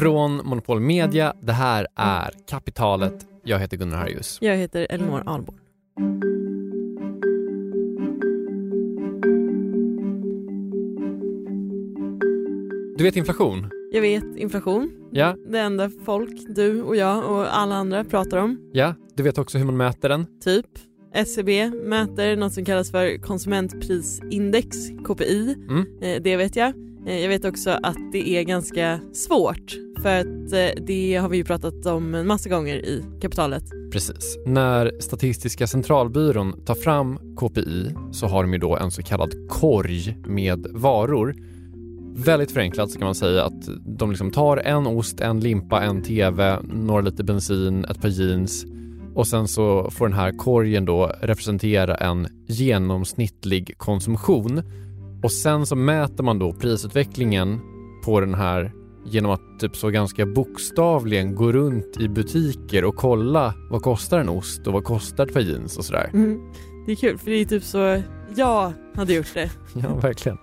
Från Monopol Media, det här är Kapitalet. Jag heter Gunnar Harjus. Jag heter Elinor Ahlborn. Du vet inflation? Jag vet inflation. Ja. Det enda folk, du och jag och alla andra pratar om. Ja. Du vet också hur man mäter den? Typ. SCB mäter något som kallas för konsumentprisindex, KPI. Mm. Eh, Det vet jag. Eh, Jag vet också att det är ganska svårt för att eh, det har vi ju pratat om en massa gånger i kapitalet. Precis. När Statistiska centralbyrån tar fram KPI så har de ju då en så kallad korg med varor. Väldigt förenklat så kan man säga att de liksom tar en ost, en limpa, en TV, några liter bensin, ett par jeans och sen så får den här korgen då representera en genomsnittlig konsumtion och sen så mäter man då prisutvecklingen på den här genom att typ så ganska bokstavligen gå runt i butiker och kolla vad kostar en ost och vad kostar ett par jeans och sådär. Mm. Det är kul för det är typ så jag hade gjort det. Ja, verkligen.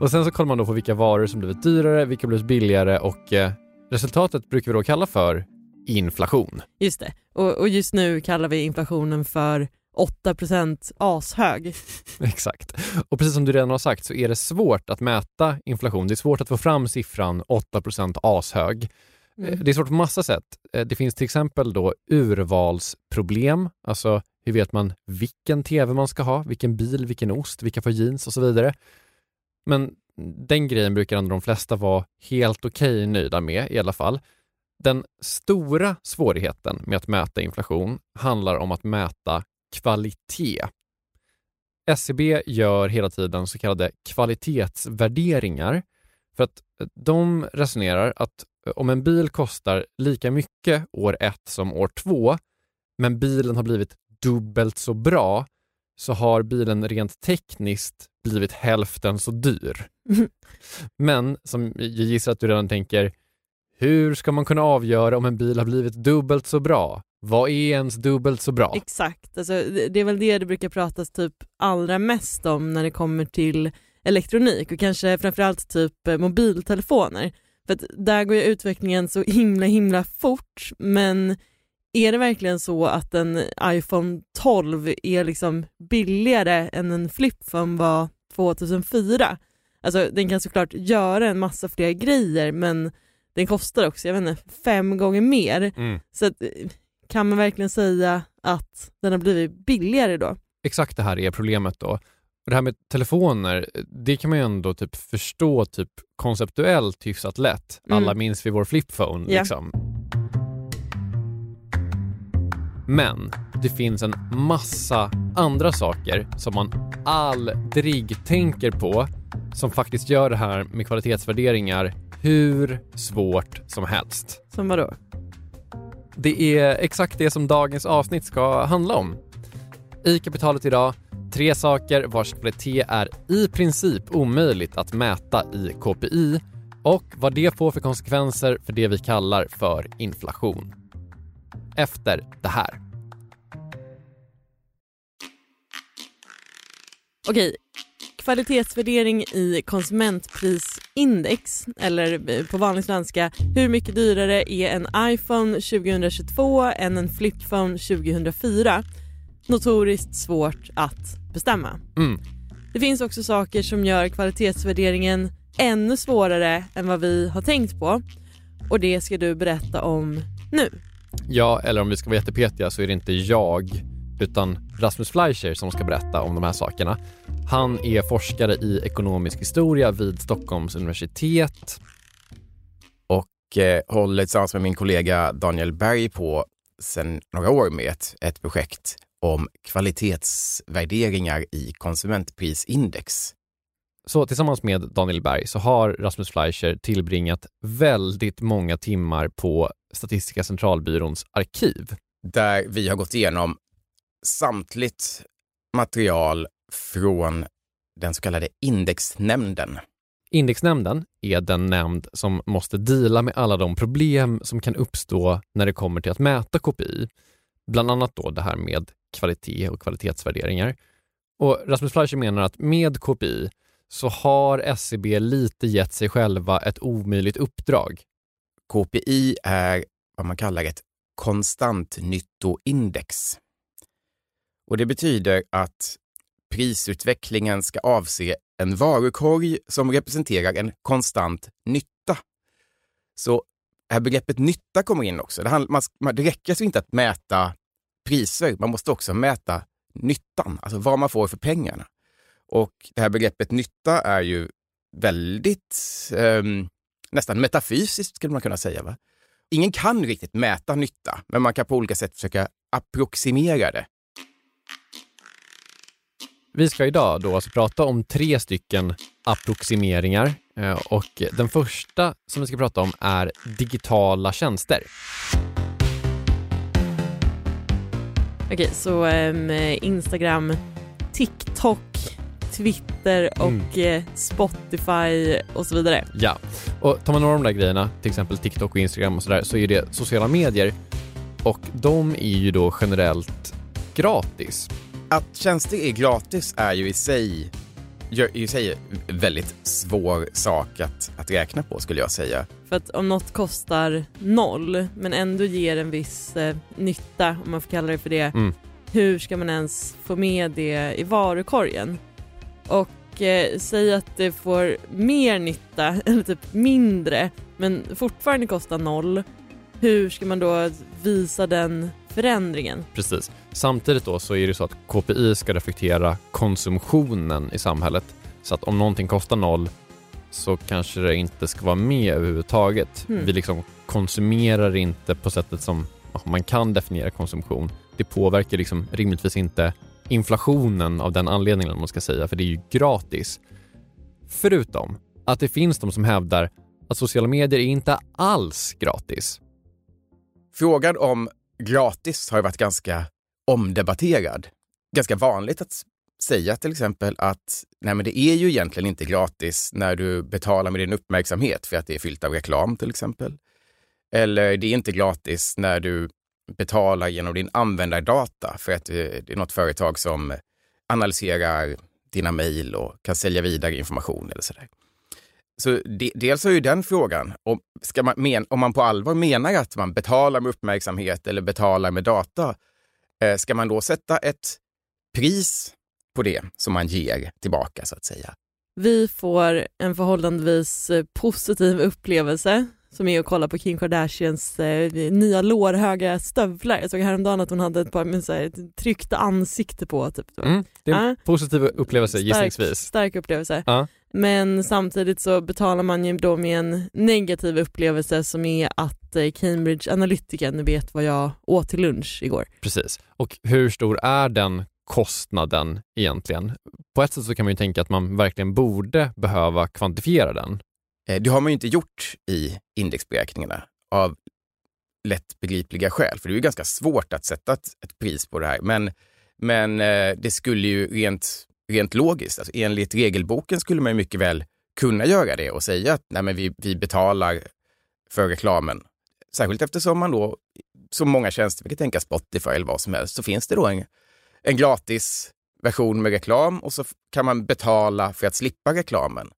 Och sen så kollar man då på vilka varor som blivit dyrare, vilka blivit billigare och eh, resultatet brukar vi då kalla för inflation. Just det. Och, och just nu kallar vi inflationen för 8% ashög. Exakt. Och precis som du redan har sagt så är det svårt att mäta inflation. Det är svårt att få fram siffran 8 ashög. Mm. Eh, Det är svårt på massa sätt. Eh, Det finns till exempel då urvalsproblem, alltså hur vet man vilken tv man ska ha, vilken bil, vilken ost, vilka får jeans och så vidare. Men den grejen brukar ändå de flesta vara helt okej nöjda med i alla fall. Den stora svårigheten med att mäta inflation handlar om att mäta kvalitet. SCB gör hela tiden så kallade kvalitetsvärderingar för att de resonerar att om en bil kostar lika mycket år ett som år två men bilen har blivit dubbelt så bra så har bilen rent tekniskt blivit hälften så dyr. Men som jag gissar att du redan tänker, hur ska man kunna avgöra om en bil har blivit dubbelt så bra? Vad är ens dubbelt så bra? Exakt, alltså, det är väl det det brukar pratas typ allra mest om när det kommer till elektronik och kanske framförallt typ eh, mobiltelefoner. För att där går ju utvecklingen så himla himla fort men är det verkligen så att en iPhone 12 är liksom billigare än en flipphone var 2004? Alltså den kan såklart göra en massa fler grejer men den kostar också, jag vet inte, fem gånger mer. Mm. Så att, kan man verkligen säga att den har blivit billigare då? Exakt det här är problemet då. Och det här med telefoner, det kan man ju ändå typ förstå typ konceptuellt hyfsat lätt. Mm. Alla minns vi vår flipphone Ja. liksom. Men det finns en massa andra saker som man aldrig tänker på som faktiskt gör det här med kvalitetsvärderingar hur svårt som helst. Som vadå? Det är exakt det som dagens avsnitt ska handla om. I kapitalet idag, tre saker vars kvalitet är i princip omöjligt att mäta i KPI och vad det får för konsekvenser för det vi kallar för inflation. Efter det här. Okej, kvalitetsvärdering i konsumentprisindex, eller eh, på vanlig svenska, hur mycket dyrare är en iPhone 2022 än en flipphone 2004? Notoriskt svårt att bestämma. Mm. Det finns också saker som gör kvalitetsvärderingen ännu svårare än vad vi har tänkt på och det ska du berätta om nu. Ja, eller om vi ska vara jättepetiga så är det inte jag utan Rasmus Fleischer som ska berätta om de här sakerna. Han är forskare i ekonomisk historia vid Stockholms universitet. och eh, håller tillsammans med min kollega Daniel Berg på sedan några år med ett, ett projekt om kvalitetsvärderingar i konsumentprisindex. Så tillsammans med Daniel Berg så har Rasmus Fleischer tillbringat väldigt många timmar på Statistiska centralbyråns arkiv. Där vi har gått igenom samtligt material från den så kallade indexnämnden. Indexnämnden är den nämnd som måste dela med alla de problem som kan uppstå när det kommer till att mäta KPI. Bland annat då det här med kvalitet och kvalitetsvärderingar. Och Rasmus Fleischer menar att med KPI så har SCB lite gett sig själva ett omöjligt uppdrag. KPI är vad man kallar ett konstantnyttoindex. Och det betyder att prisutvecklingen ska avse en varukorg som representerar en konstant nytta. Så här begreppet nytta kommer in också. Det, handlar, det räcker alltså inte att mäta priser, man måste också mäta nyttan, alltså vad man får för pengarna. Och det här begreppet nytta är ju väldigt eh, nästan metafysiskt skulle man kunna säga. Va? Ingen kan riktigt mäta nytta, men man kan på olika sätt försöka approximera det. Vi ska idag då alltså prata om tre stycken approximeringar eh, och den första som vi ska prata om är digitala tjänster. Okej, så um, Instagram, TikTok, Twitter och mm. Eh, Spotify och så vidare. Ja, och tar man några av de där grejerna, till exempel TikTok och Instagram och sådär, så är det sociala medier och de är ju då generellt gratis. Att tjänster är gratis är ju i sig, i sig väldigt svår sak att, att räkna på skulle jag säga. För att om något kostar noll men ändå ger en viss eh, nytta, om man får kalla det för det, mm. hur ska man ens få med det i varukorgen? Och eh, säg att det får mer nytta, eller typ mindre, men fortfarande kostar noll. Hur ska man då visa den förändringen? Precis. Samtidigt då så är det så att KPI ska reflektera konsumtionen i samhället. Så att om någonting kostar noll så kanske det inte ska vara med överhuvudtaget. Mm. Vi liksom konsumerar inte på sättet som man kan definiera konsumtion. Det påverkar liksom rimligtvis inte inflationen av den anledningen, man ska säga, för det är ju gratis. Förutom att det finns de som hävdar att sociala medier är inte alls gratis. Frågan om gratis har ju varit ganska omdebatterad. Ganska vanligt att säga till exempel att nej men det är ju egentligen inte gratis när du betalar med din uppmärksamhet för att det är fyllt av reklam till exempel. Eller det är inte gratis när du betalar genom din användardata för att eh, det är något företag som analyserar dina mejl och kan sälja vidare information eller sådär. Så de, dels har ju den frågan, om, ska man men, om man på allvar menar att man betalar med uppmärksamhet eller betalar med data, ska man då sätta ett pris på det som man ger tillbaka så att säga? Vi får en förhållandevis eh, positiv upplevelse som är att kolla på Kim Kardashians eh, nya lårhöga stövlar. Jag såg häromdagen att hon hade ett par med så här, tryckta ansikte på. Typ. Mm, det är en ah. positiv upplevelse stark, gissningsvis. Stark upplevelse. Ah. Men samtidigt så betalar man ju då med en negativ upplevelse som är att eh, Cambridge Analytica vet vad jag åt till lunch igår. Precis. Och hur stor är den kostnaden egentligen? På ett sätt så kan man ju tänka att man verkligen borde behöva kvantifiera den. Eh, det har man ju inte gjort i indexberäkningarna av lättbegripliga skäl, för det är ju ganska svårt att sätta ett, ett pris på det här. Men, men eh, det skulle ju rent, rent logiskt, alltså enligt regelboken skulle man mycket väl kunna göra det och säga att nej, men vi, vi betalar för reklamen. Särskilt eftersom man då, som många tjänster, vi kan tänka Spotify eller vad som helst, så finns det då en, en gratis version med reklam och så kan man betala för att slippa reklamen.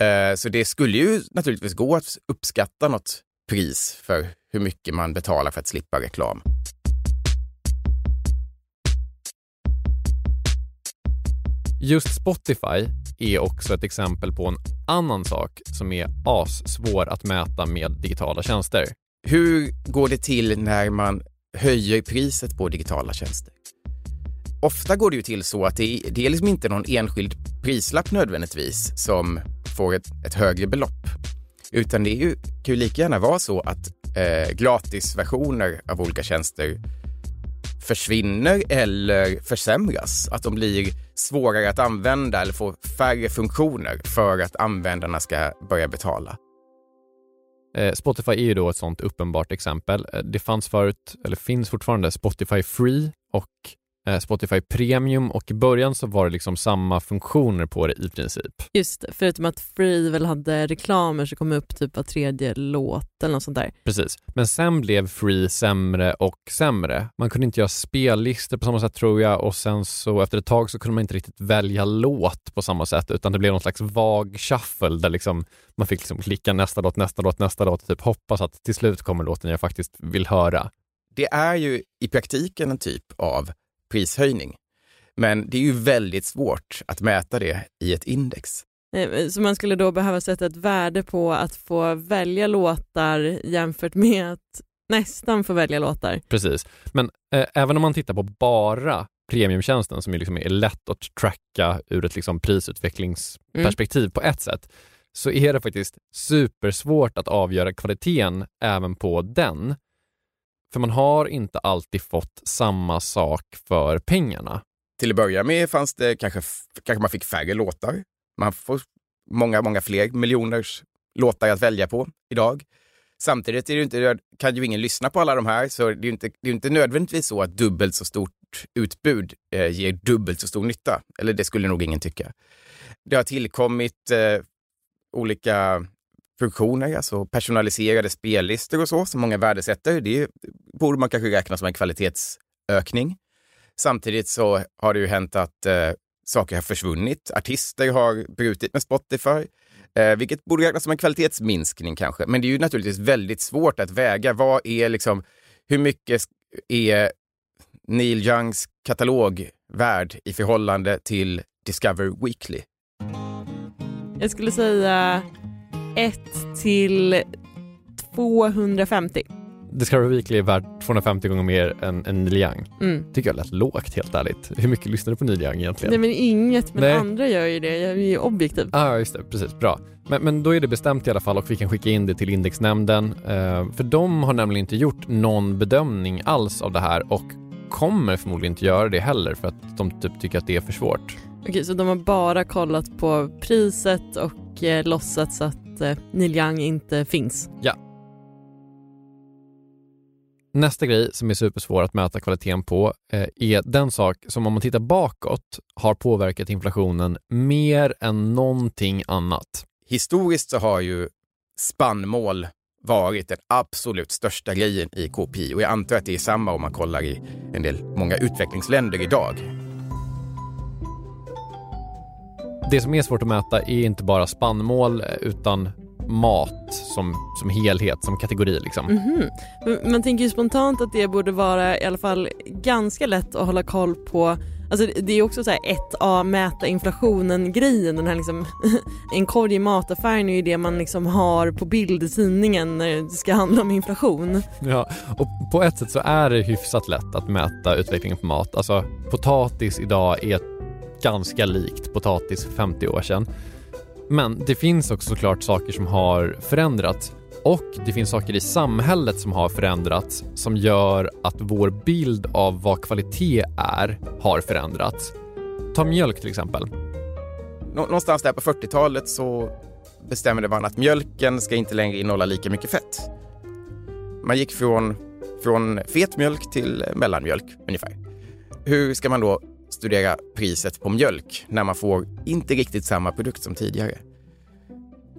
Eh, så det skulle ju naturligtvis gå att uppskatta något pris för hur mycket man betalar för att slippa reklam. Just Spotify är också ett exempel på en annan sak som är assvår att mäta med digitala tjänster. Hur går det till när man höjer priset på digitala tjänster? Ofta går det ju till så att det, det är liksom inte någon enskild prislapp nödvändigtvis som får ett, ett högre belopp. Utan det är ju, kan ju lika gärna vara så att eh, gratisversioner av olika tjänster försvinner eller försämras. Att de blir svårare att använda eller får färre funktioner för att användarna ska börja betala. Eh, Spotify är ju då ett sånt uppenbart exempel. Eh, det fanns förut, eller finns fortfarande, Spotify Free och Spotify Premium och i början så var det liksom samma funktioner på det i princip. Just det, förutom att Free väl hade reklamer så kom upp typ var tredje låt eller något sånt där. Precis, men sen blev Free sämre och sämre. Man kunde inte göra spellistor på samma sätt tror jag och sen så efter ett tag så kunde man inte riktigt välja låt på samma sätt utan det blev någon slags vag shuffle där liksom man fick liksom klicka nästa låt, nästa låt, nästa låt och typ hoppas att till slut kommer låten jag faktiskt vill höra. Det är ju i praktiken en typ av prishöjning. Men det är ju väldigt svårt att mäta det i ett index. Eh, Så man skulle då behöva sätta ett värde på att få välja låtar jämfört med att nästan få välja låtar. Precis, men eh, även om man tittar på bara premiumtjänsten som ju liksom är lätt att tracka ur ett liksom prisutvecklingsperspektiv på ett sätt, så är det faktiskt supersvårt att avgöra kvaliteten även på den. För man har inte alltid fått samma sak för pengarna. Till att börja med fanns det kanske, kanske man fick färre låtar. Man får många, många fler miljoners låtar att välja på idag. Samtidigt är det inte, kan ju ingen lyssna på alla de här, så det är inte, det är inte nödvändigtvis så att dubbelt så stort utbud eh, ger dubbelt så stor nytta. Eller det skulle nog ingen tycka. Det har tillkommit eh, olika funktioner, alltså personaliserade spellistor och så, som många värdesätter. Det borde man kanske räkna som en kvalitetsökning. Samtidigt så har det ju hänt att eh, saker har försvunnit. Artister har brutit med Spotify, eh, vilket borde räknas som en kvalitetsminskning kanske. Men det är ju naturligtvis väldigt svårt att väga. Vad är liksom, hur mycket är Neil Youngs katalog värd i förhållande till Discover Weekly? Jag skulle säga 1 till 250. Discovery Weekly är värd 250 gånger mer än, än Neil Young. Mm. tycker jag lät lågt helt ärligt. Hur mycket lyssnar du på Neil Young egentligen? Nej men inget, men Nej. andra gör ju det. Jag är ju objektiv. Ja, ah, just det. Precis. Bra. Men, men då är det bestämt i alla fall och vi kan skicka in det till indexnämnden. Eh, för de har nämligen inte gjort någon bedömning alls av det här och kommer förmodligen inte göra det heller för att de typ tycker att det är för svårt. Okej, så de har bara kollat på priset och eh, låtsats att eh, Neil Young inte finns. Nästa grej som är supersvår att mäta kvaliteten på eh, är den sak som om man tittar bakåt har påverkat inflationen mer än någonting annat. Historiskt så har ju spannmål varit den absolut största grejen i KPI och jag antar att det är samma om man kollar i en del, många utvecklingsländer idag. Det som är svårt att mäta är inte bara spannmål eh, utan mat som, som helhet, som kategori liksom. Mhm. Men Man tänker ju spontant att det borde vara i alla fall ganska lätt att hålla koll på Alltså det är också så här ett A mäta inflationen grejen, den här liksom en korg i mataffären är ju det man liksom har på bild i tidningen när det ska handla om inflation. Ja, och på ett sätt så är det hyfsat lätt att mäta utvecklingen på mat. Alltså potatis idag är ganska likt potatis för 50 år sedan. Men det finns också såklart saker som har förändrats och det finns saker i samhället som har förändrats som gör att vår bild av vad kvalitet är har förändrats. Ta mjölk till exempel. Någonstans där på 40-talet så bestämde man att mjölken ska inte längre innehålla lika mycket fett. Man gick från, från fet mjölk till mellanmjölk ungefär. Hur ska man då studera priset på mjölk när man får inte riktigt samma produkt som tidigare?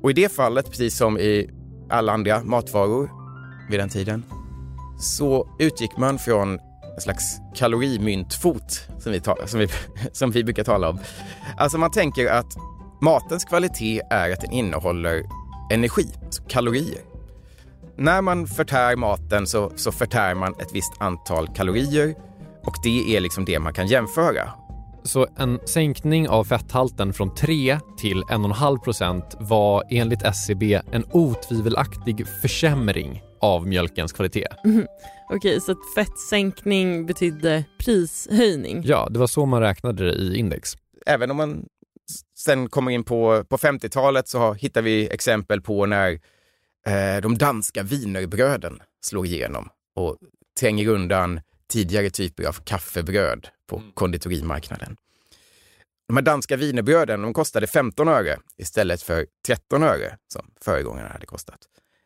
Och i det fallet, precis som i alla andra matvaror vid den tiden, så utgick man från en slags kalorimyntfot som vi, ta- som vi, som vi brukar tala om. Alltså man tänker att matens kvalitet är att den innehåller energi, alltså kalorier. När man förtär maten så, så förtär man ett visst antal kalorier och det är liksom det man kan jämföra. Så en sänkning av fetthalten från 3 till 1,5 procent var enligt SCB en otvivelaktig försämring av mjölkens kvalitet. Mhm. Okej, så att fettsänkning betydde prishöjning. Ja, det var så man räknade det i index. Även om man sen kommer in på, på 50-talet så har, hittar vi exempel på när eh, de danska wienerbröden slår igenom och tränger undan tidigare typer av kaffebröd på konditorimarknaden. De här danska wienerbröden de kostade 15 öre istället för 13 öre som föregångarna hade kostat.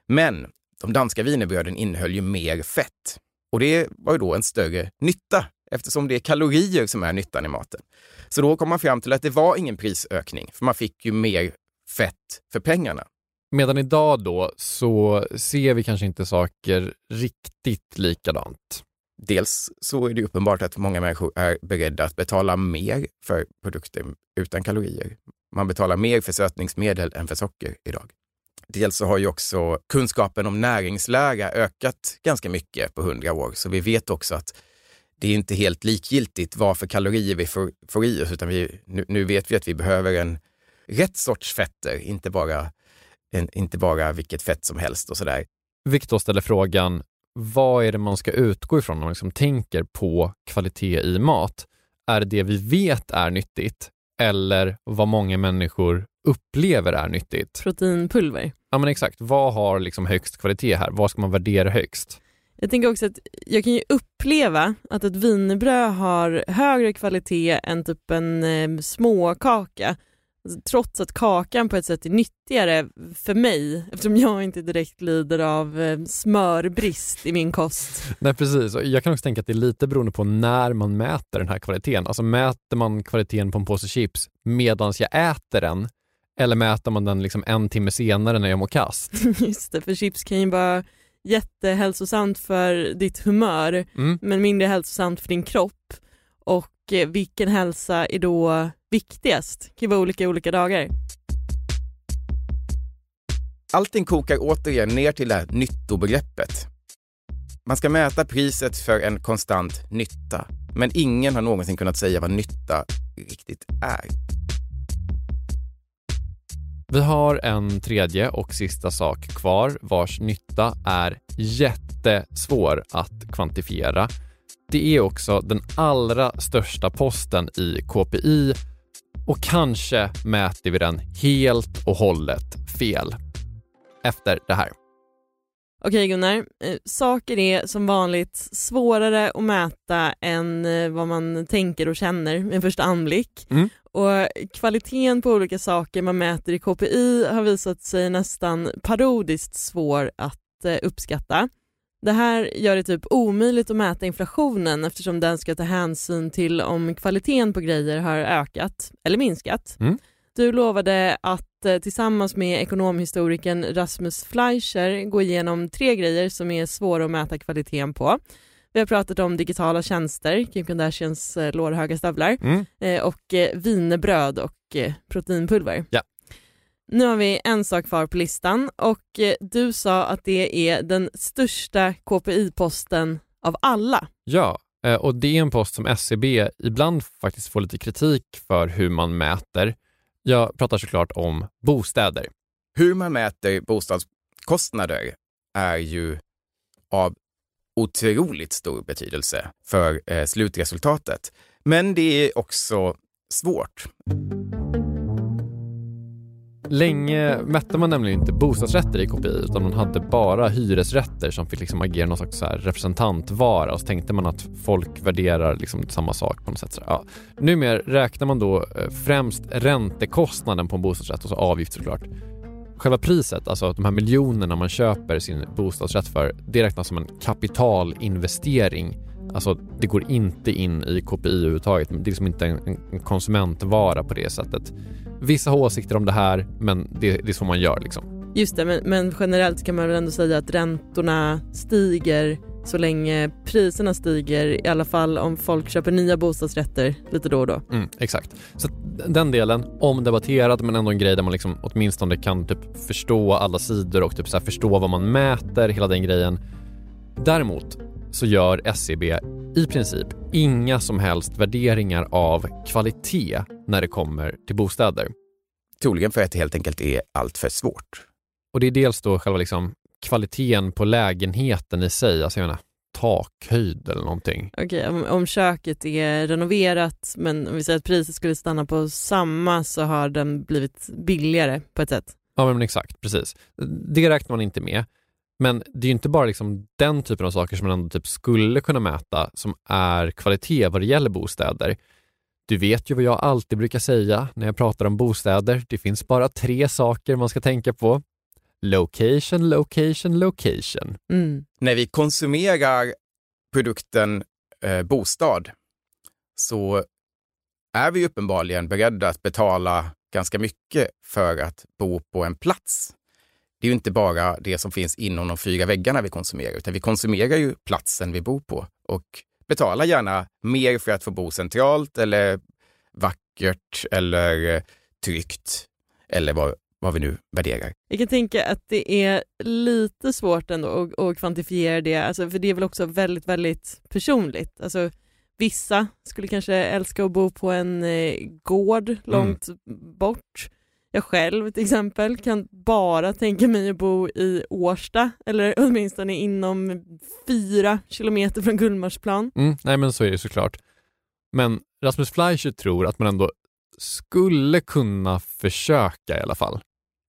Men de danska wienerbröden innehöll ju mer fett och det var ju då en större nytta eftersom det är kalorier som är nyttan i maten. Så då kom man fram till att det var ingen prisökning, för man fick ju mer fett för pengarna. Medan idag då så ser vi kanske inte saker riktigt likadant. Dels så är det uppenbart att många människor är beredda att betala mer för produkter utan kalorier. Man betalar mer för sötningsmedel än för socker idag. Dels så har ju också kunskapen om näringslära ökat ganska mycket på hundra år, så vi vet också att det är inte helt likgiltigt vad för kalorier vi får, får i oss, utan vi, nu, nu, vet vi att vi behöver en rätt sorts fetter, inte bara, en, inte bara vilket fett som helst och sådär. Viktor ställer frågan, vad är det man ska utgå ifrån när man liksom tänker på kvalitet i mat? Är det det vi vet är nyttigt eller vad många människor upplever är nyttigt? Proteinpulver. Ja men exakt, vad har liksom högst kvalitet här? Vad ska man värdera högst? Jag tänker också att jag kan ju uppleva att ett wienerbröd har högre kvalitet än typ en eh, småkaka trots att kakan på ett sätt är nyttigare för mig eftersom jag inte direkt lider av eh, smörbrist i min kost. Nej precis, jag kan också tänka att det är lite beroende på när man mäter den här kvaliteten. Alltså mäter man kvaliteten på en påse chips medan jag äter den eller mäter man den liksom en timme senare när jag mår kast? Just det, för chips kan ju vara jättehälsosamt för ditt humör mm. men mindre hälsosamt för din kropp. Och vilken hälsa är då viktigast? Det kan vara olika olika dagar. Allting kokar återigen ner till det här nyttobegreppet. Man ska mäta priset för en konstant nytta, men ingen har någonsin kunnat säga vad nytta riktigt är. Vi har en tredje och sista sak kvar vars nytta är jättesvår att kvantifiera. Det är också den allra största posten i KPI och kanske mäter vi den helt och hållet fel efter det här. Okej Gunnar, eh, saker är som vanligt svårare att mäta än eh, vad man tänker och känner med första anblick. Mm. Och kvaliteten på olika saker man mäter i KPI har visat sig nästan parodiskt svår att eh, uppskatta. Det här gör det typ omöjligt att mäta inflationen eftersom den ska ta hänsyn till om kvaliteten på grejer har ökat eller minskat. Mm. Du lovade att eh, tillsammans med ekonomhistorikern Rasmus Fleischer gå igenom tre grejer som är svåra att mäta kvaliteten på. Vi har pratat om digitala tjänster, Kim Kardashians eh, lårhöga stövlar mm. Eh, och vinerbröd och proteinpulver. Ja. Nu har vi en sak kvar på listan och eh, du sa att det är den största KPI-posten av alla. Ja, eh, och det är en post som SCB e ibland faktiskt får lite kritik för hur man mäter. Jag pratar såklart om bostäder. Hur man mäter bostadskostnader är ju av otroligt stor betydelse för eh, slutresultatet. Men det är också svårt. Länge mätte man nämligen inte bostadsrätter i KPI utan man hade bara hyresrätter som fick liksom agera någon slags så representantvara och så tänkte man att folk värderar liksom samma sak på något sätt. Så, ja. Numera räknar man då eh, främst räntekostnaden på en bostadsrätt och så avgift såklart. Själva priset, alltså de här miljonerna man köper sin bostadsrätt för, det räknas som en kapitalinvestering. Alltså det går inte in i KPI överhuvudtaget. Det är liksom inte en, en konsumentvara på det sättet. Vissa har åsikter om det här, men det, det är så man gör. Liksom. Just det, men, men, generellt kan man väl ändå säga att räntorna stiger så länge priserna stiger, i alla fall om folk köper nya bostadsrätter lite då och då. Mm, exakt. Så den delen, omdebatterad men ändå en grej där man liksom åtminstone kan typ förstå alla sidor och typ så förstå vad man mäter, hela den grejen. Däremot så gör SCB e i princip inga som helst värderingar av kvalitet när det kommer till bostäder. Troligen för att det helt enkelt är allt för svårt. Och det är dels då själva liksom kvaliteten på lägenheten i sig, alltså jag menar takhöjd eller någonting. Okej, okay, om, om, köket är renoverat men om vi säger att priset skulle stanna på samma så har den blivit billigare på ett sätt. Ja men exakt, precis. Det räknar man inte med. Men det är ju inte bara liksom den typen av saker som man ändå typ skulle kunna mäta som är kvalitet vad det gäller bostäder. Du vet ju vad jag alltid brukar säga när jag pratar om bostäder. Det finns bara tre saker man ska tänka på. Location, location, location. Mm. När vi konsumerar produkten eh, bostad så är vi uppenbarligen beredda att betala ganska mycket för att bo på en plats. Det är ju inte bara det som finns inom de fyra väggarna vi konsumerar, utan vi konsumerar ju platsen vi bor på och betalar gärna mer för att få bo centralt eller vackert eller eh, tryggt eller vad, vad vi nu värderar. Jag kan tänka att det är lite svårt ändå att, att kvantifiera det, alltså, för det är väl också väldigt, väldigt personligt. Alltså, vissa skulle kanske älska att bo på en eh, gård långt mm. bort. Jag själv till exempel kan bara tänka mig att bo i Årsta eller åtminstone inom fyra kilometer från Gullmarsplan. Mm, nej men så är det såklart. Men Rasmus Fleischer tror att man ändå skulle kunna försöka i alla fall.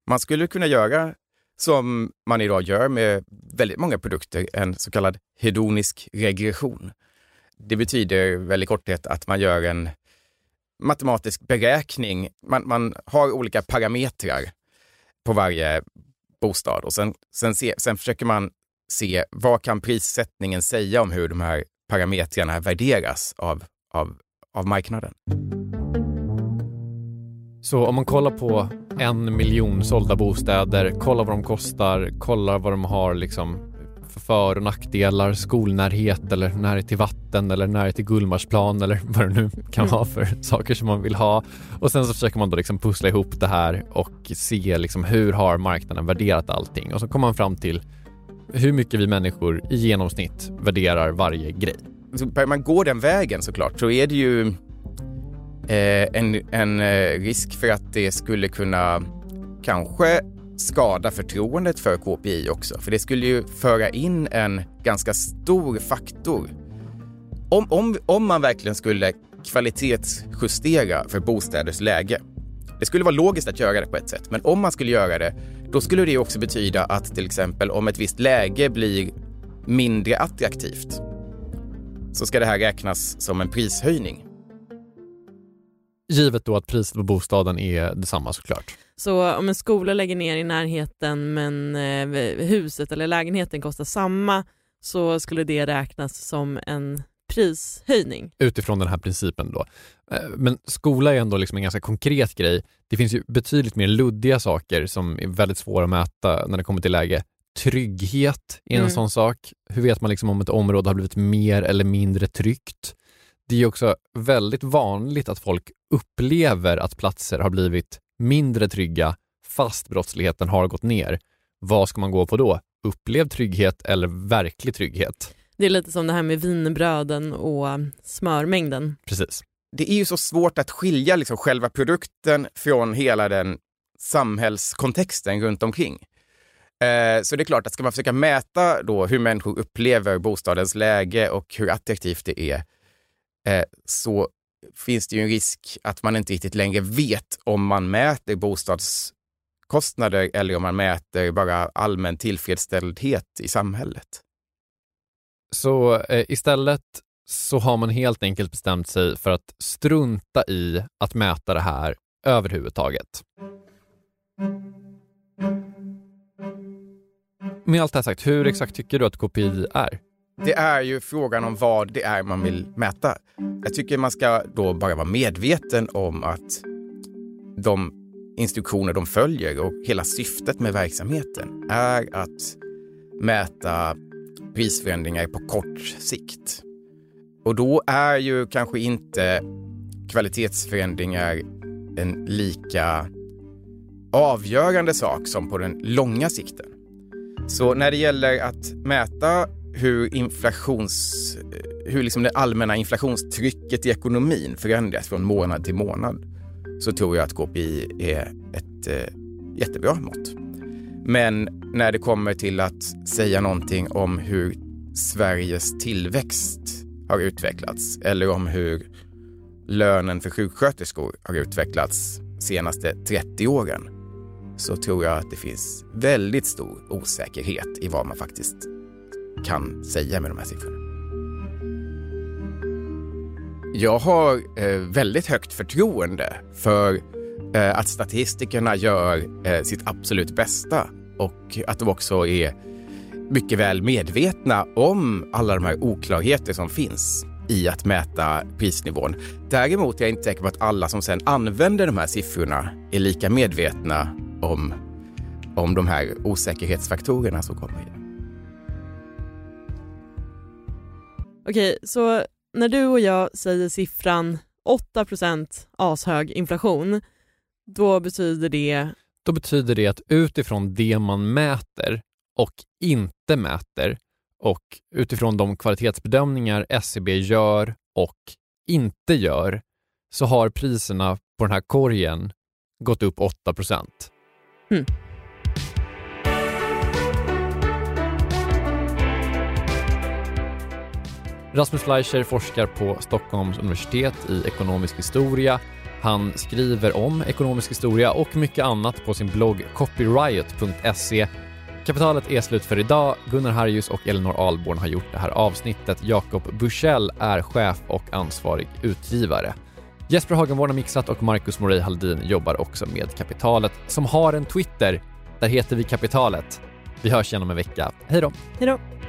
Man skulle kunna göra som man idag gör med väldigt många produkter, en så kallad hedonisk regression. Det betyder väl i korthet att man gör en matematisk beräkning. Man, man har olika parametrar på varje bostad och sen, sen, se, sen försöker man se vad kan prissättningen säga om hur de här parametrarna värderas av, av, av marknaden. Så om man kollar på en miljon sålda bostäder, kollar vad de kostar, kollar vad de har liksom för för och nackdelar, skolnärhet eller närhet till vatten eller närhet till Gullmarsplan eller vad det nu kan vara för saker som man vill ha. Och sen så försöker man då liksom pussla ihop det här och se liksom hur har marknaden värderat allting och så kommer man fram till hur mycket vi människor i genomsnitt värderar varje grej. Så man gå den vägen såklart så är det ju eh, en, en eh, risk för att det skulle kunna kanske skada förtroendet för KPI också. För det skulle ju föra in en ganska stor faktor. Om, om, om man verkligen skulle kvalitetsjustera för bostäders läge. Det skulle vara logiskt att göra det på ett sätt, men om man skulle göra det, då skulle det också betyda att till exempel om ett visst läge blir mindre attraktivt, så ska det här räknas som en prishöjning. Givet då att priset på bostaden är detsamma såklart. Så om en skola lägger ner i närheten men eh, huset eller lägenheten kostar samma så skulle det räknas som en prishöjning. Utifrån den här principen då. Eh, men skola är ändå liksom en ganska konkret grej. Det finns ju betydligt mer luddiga saker som är väldigt svåra att mäta när det kommer till läge. Trygghet är en mm. sån sak. Hur vet man liksom om ett område har blivit mer eller mindre tryggt? Det är också väldigt vanligt att folk upplever att platser har blivit mindre trygga fast brottsligheten har gått ner. Vad ska man gå på då? Upplevd trygghet eller verklig trygghet? Det är lite som det här med vinbröden och smörmängden. Precis. Det är ju så svårt att skilja liksom själva produkten från hela den samhällskontexten runt omkring. Eh, så det är klart att ska man försöka mäta då hur människor upplever bostadens läge och hur attraktivt det är, eh, så finns det ju en risk att man inte riktigt längre vet om man mäter bostadskostnader eller om man mäter bara allmän tillfredsställdhet i samhället. Så eh, istället så har man helt enkelt bestämt sig för att strunta i att mäta det här överhuvudtaget. Med allt det här sagt, hur exakt tycker du att KPI är? Det är ju frågan om vad det är man vill mäta. Jag tycker man ska då bara vara medveten om att de instruktioner de följer och hela syftet med verksamheten är att mäta prisförändringar på kort sikt. Och då är ju kanske inte kvalitetsförändringar en lika avgörande sak som på den långa sikten. Så när det gäller att mäta hur, inflations, eh, hur liksom det allmänna inflationstrycket i ekonomin förändras från månad till månad så tror jag att KPI är ett eh, jättebra mått. Men när det kommer till att säga någonting om hur Sveriges tillväxt har utvecklats eller om hur lönen för sjuksköterskor har utvecklats senaste 30 åren så tror jag att det finns väldigt stor osäkerhet i vad man faktiskt kan säga med de här siffrorna. Jag har eh, väldigt högt förtroende för eh, att statistikerna gör eh, sitt absolut bästa och att de också är mycket väl medvetna om alla de här oklarheter som finns i att mäta prisnivån. Däremot är jag inte säker på att alla som sen använder de här siffrorna är lika medvetna om, om de här osäkerhetsfaktorerna som kommer in. Okej, så när du och jag säger siffran 8% ashög inflation, då betyder det? Då betyder det att utifrån det man mäter och inte mäter och utifrån de kvalitetsbedömningar SCB e gör och inte gör så har priserna på den här korgen gått upp 8 mm. Rasmus Fleischer forskar på Stockholms universitet i ekonomisk historia. Han skriver om ekonomisk historia och mycket annat på sin blogg copyriot.se. Kapitalet är slut för idag. Gunnar Harjus och Elinor Alborn har gjort det här avsnittet. Jakob Bursell är chef och ansvarig utgivare. Jesper Hagenborn har mixat och Marcus Morey Haldin jobbar också med Kapitalet som har en Twitter. Där heter vi Kapitalet. Vi hörs igen om en vecka. Hej då! Hej då!